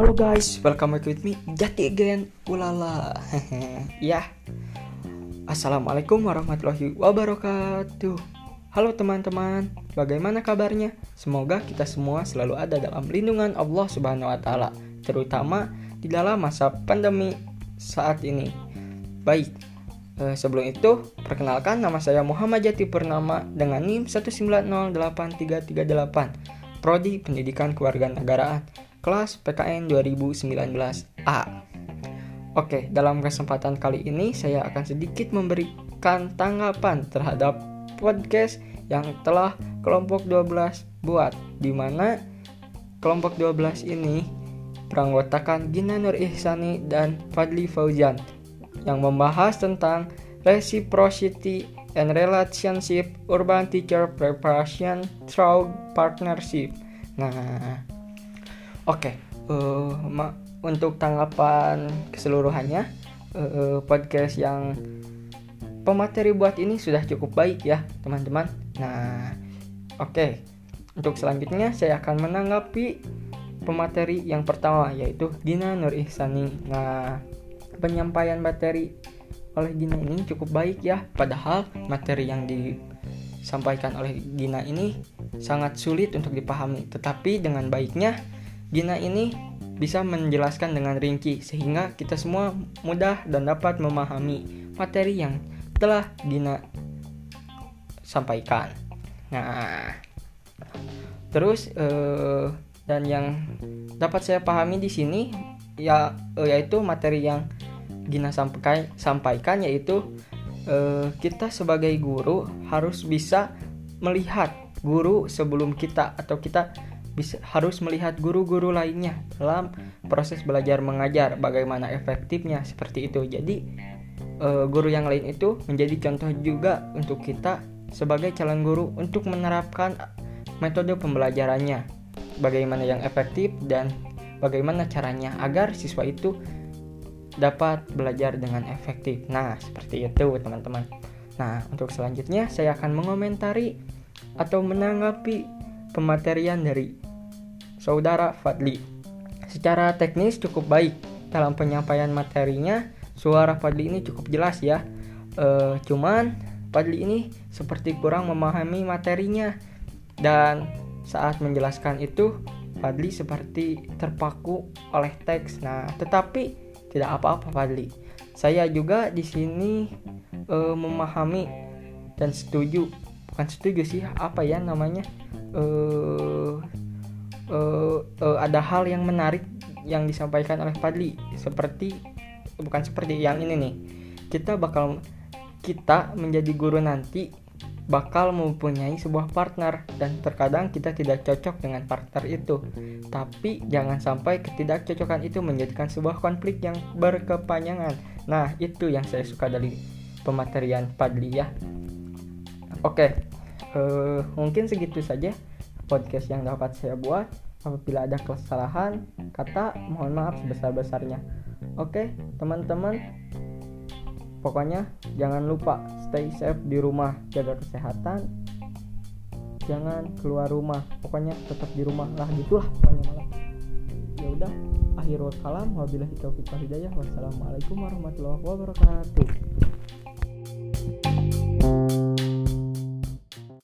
Halo guys, welcome back with me Jati again, ulala. Ya. Assalamualaikum warahmatullahi wabarakatuh. Halo teman-teman, bagaimana kabarnya? Semoga kita semua selalu ada dalam lindungan Allah Subhanahu wa taala, terutama di dalam masa pandemi saat ini. Baik, eh, sebelum itu perkenalkan nama saya Muhammad Jati Purnama dengan NIM 1908338, prodi Pendidikan Kewarganegaraan kelas PKN 2019A. Oke, dalam kesempatan kali ini saya akan sedikit memberikan tanggapan terhadap podcast yang telah kelompok 12 buat di mana kelompok 12 ini beranggotakan Gina Nur Ihsani dan Fadli Fauzan yang membahas tentang reciprocity and relationship urban teacher preparation through partnership. Nah, Oke, okay, uh, eh, untuk tanggapan keseluruhannya uh, podcast yang pemateri buat ini sudah cukup baik ya teman-teman. Nah, oke, okay. untuk selanjutnya saya akan menanggapi pemateri yang pertama yaitu Gina Nur Ihsani. Nah, penyampaian materi oleh Gina ini cukup baik ya, padahal materi yang disampaikan oleh Gina ini sangat sulit untuk dipahami. Tetapi dengan baiknya Gina ini bisa menjelaskan dengan rinci sehingga kita semua mudah dan dapat memahami materi yang telah Gina sampaikan. Nah, terus eh, dan yang dapat saya pahami di sini ya eh, yaitu materi yang Gina sampaikan sampaikan yaitu eh, kita sebagai guru harus bisa melihat guru sebelum kita atau kita bisa harus melihat guru-guru lainnya dalam proses belajar mengajar bagaimana efektifnya seperti itu. Jadi uh, guru yang lain itu menjadi contoh juga untuk kita sebagai calon guru untuk menerapkan metode pembelajarannya. Bagaimana yang efektif dan bagaimana caranya agar siswa itu dapat belajar dengan efektif. Nah seperti itu teman-teman. Nah untuk selanjutnya saya akan mengomentari atau menanggapi pematerian dari saudara Fadli. Secara teknis cukup baik dalam penyampaian materinya, suara Fadli ini cukup jelas ya. E, cuman Fadli ini seperti kurang memahami materinya dan saat menjelaskan itu Fadli seperti terpaku oleh teks. Nah, tetapi tidak apa-apa Fadli. Saya juga di sini e, memahami dan setuju bukan setuju sih apa ya namanya uh, uh, uh, ada hal yang menarik yang disampaikan oleh Padli seperti bukan seperti yang ini nih. Kita bakal kita menjadi guru nanti bakal mempunyai sebuah partner. Dan terkadang kita tidak cocok dengan partner itu. Tapi jangan sampai ketidakcocokan itu menjadikan sebuah konflik yang berkepanjangan. Nah itu yang saya suka dari pematerian Padli ya. Oke uh, mungkin segitu saja podcast yang dapat saya buat. Apabila ada kesalahan kata, mohon maaf sebesar-besarnya. Oke, teman-teman. Pokoknya jangan lupa stay safe di rumah, jaga kesehatan. Jangan keluar rumah. Pokoknya tetap di rumah lah gitulah pokoknya malah. Ya udah, akhirul kalam wabillahi. Wassalamualaikum warahmatullahi wabarakatuh.